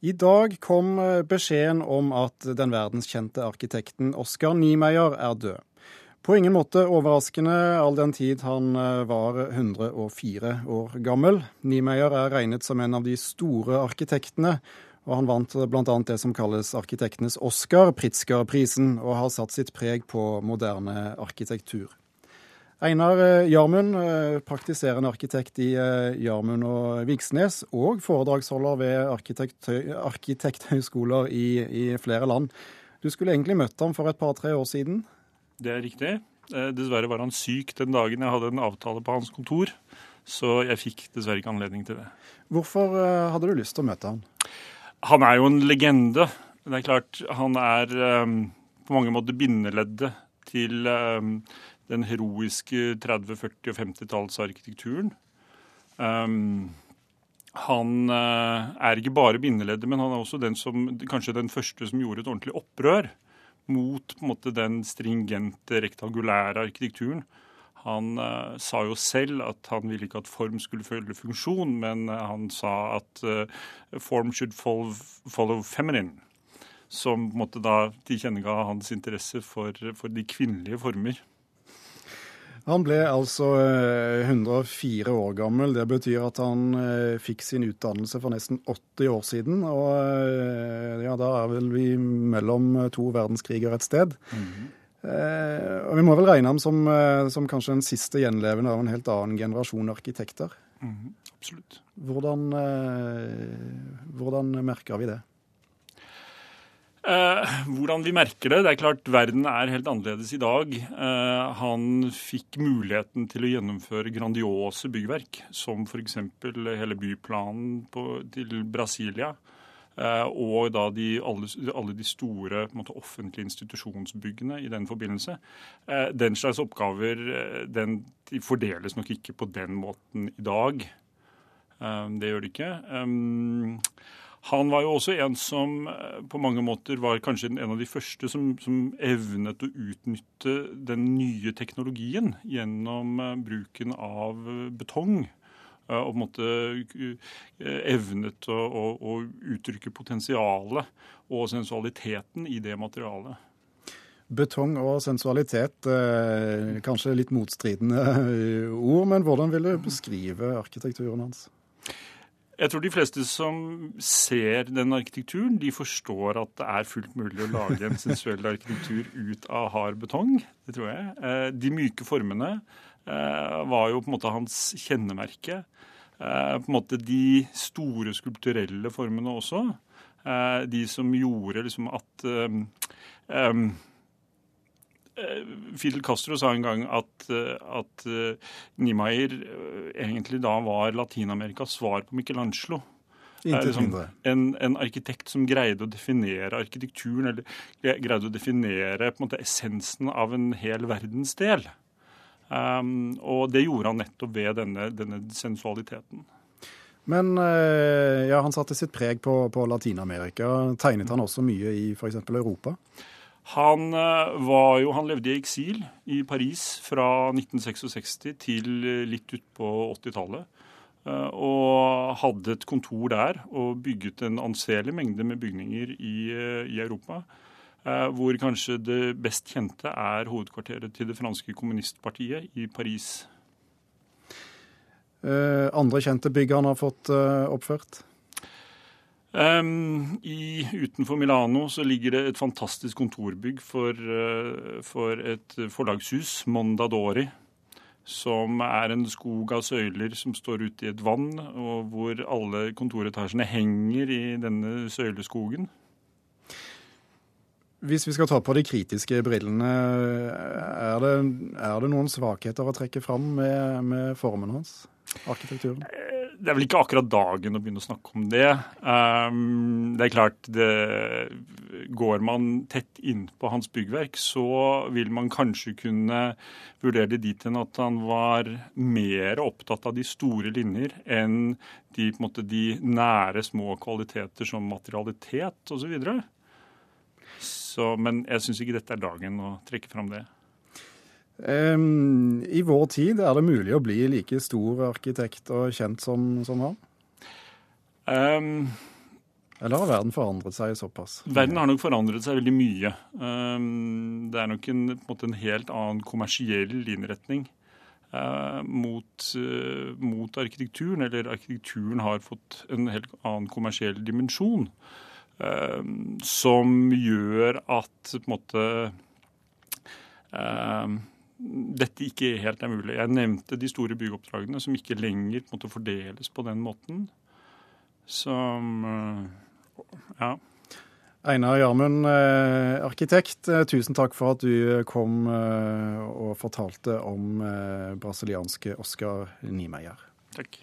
I dag kom eh, beskjeden om at den verdenskjente arkitekten Oscar Niemeyer er død. På ingen måte overraskende all den tid han eh, var 104 år gammel. Niemeyer er regnet som en av de store arkitektene, og han vant bl.a. det som kalles arkitektenes Oscar, Pritzker-prisen, og har satt sitt preg på moderne arkitektur. Einar eh, Jarmund, eh, praktiserende arkitekt i eh, Jarmund og Vigsnes, og foredragsholder ved arkitekthøyskoler i, i, flere land. Du skulle egentlig møtt ham for et par-tre år siden? Det er riktig. Dessverre var han syk den dagen jeg hadde en avtale på hans kontor, så jeg fikk dessverre ikke anledning til det. Hvorfor hadde du lyst til å møte ham? Han er jo en legende. Det er klart, han er på mange måter bindeleddet til den heroiske 30-, 40- og 50-tallsarkitekturen. Um, han uh, er ikke bare bindeleddet, men han er også den som, kanskje den første som gjorde et ordentlig opprør mot måte, den stringente, rektangulære arkitekturen. Han uh, sa jo selv at han ville ikke at form skulle følge funksjon, men uh, han sa at form should follow, follow feminine. Som på en måte da tilkjennega hans interesse for, for de kvinnelige former. Han ble altså 104 eh, år gammel. Det betyr at han eh, fikk sin utdannelse for nesten 80 år siden. Og eh, ja, da er vel vi mellom to verdenskriger et sted. Mm -hmm. og vi må vel regne ham som, som, kanskje den siste gjenlevende av en helt annen generasjon arkitekter. Mm -hmm. Absolutt. Hvordan, hvordan merker vi det? Eh, hvordan vi merker det? Det er klart Verden er helt annerledes i dag. Eh, han fikk muligheten til å gjennomføre grandiose byggverk, som f.eks. hele byplanen på, til Brasilia. Eh, og da de, alle, alle, de store måte, offentlige institusjonsbyggene i den forbindelse. Den slags oppgaver den, de fordeles nok ikke på den måten i dag. Det gjør de ikke. Han var jo også en som eh, på mange måter var kanskje en av de første som, som evnet å utnytte den nye teknologien gjennom eh, bruken av eh, betong. Og på en måte evnet å, å, å uttrykke potensialet og sensualiteten i det materialet. Betong og sensualitet, kanskje litt motstridende ord, men hvordan vil du beskrive arkitekturen hans? Jeg tror de fleste som ser den arkitekturen, de forstår at det er fullt mulig å lage en sensuell arkitektur ut av hard betong. Det tror jeg. Eh, de myke formene eh, var jo på en måte hans kjennemerke. Eh, på en måte de store skulpturelle formene også. De som gjorde liksom at Fidel Castro sa en gang at, eh, at eh, Niemeyer egentlig da var Latin-Amerikas svar på Michelangelo. Liksom en, en, arkitekt som greide å definere arkitekturen, eller greide å definere måte essensen av en hel verdensdel. Um, og det gjorde han nettopp ved denne, denne sensualiteten. Men ja, han satte sitt preg på, på Latin-Amerika. Tegnet han også mye i f.eks. Europa? Han, eh, jo, han levde i eksil i Paris fra 1966 til eh, litt utpå 80-tallet. Eh, og hadde et kontor der og bygget en anselig mengde med bygninger i, i Europa. Hvor kanskje det best kjente er hovedkvarteret til det franske kommunistpartiet i Paris. Andre kjente bygg han har fått oppført? Um, i, utenfor Milano så ligger det et fantastisk kontorbygg for, uh, for et forlagshus, Mondadori, som er en skog av søyler som står ute i et vann, og hvor alle kontoretasjene henger i denne søyleskogen. Hvis vi skal ta på de kritiske brillene, er det, er det noen svakheter å trekke fram med, med formen hans? Arkitekturen? Det er vel ikke akkurat dagen å begynne å snakke om det. Um, det er klart, det, Går man tett innpå hans byggverk, så vil man kanskje kunne vurdere det dit hen at han var mer opptatt av de store linjer enn de, måte, de nære, små kvaliteter som materialitet osv. Men jeg syns ikke dette er dagen å trekke fram det. Um, I vår tid, er det mulig å bli like stor arkitekt og kjent som, som han? Um, Eller har verden forandret seg såpass? Verden har nok forandret seg veldig mye. Um, det er nok en, en, en helt annen kommersiell innretning uh, mot, uh, mot, arkitekturen. Eller arkitekturen har fått en helt annen kommersiell dimensjon. Uh, som gjør at på en måte dette ikke helt er mulig. Jeg nevnte de store byggeoppdragene som ikke lenger måtte fordeles på den måten. Som ja. Einar Gjermund, eh, arkitekt, eh, tusen takk for at du kom eh, og fortalte om brasilianske Oscar Niemeyer. Takk.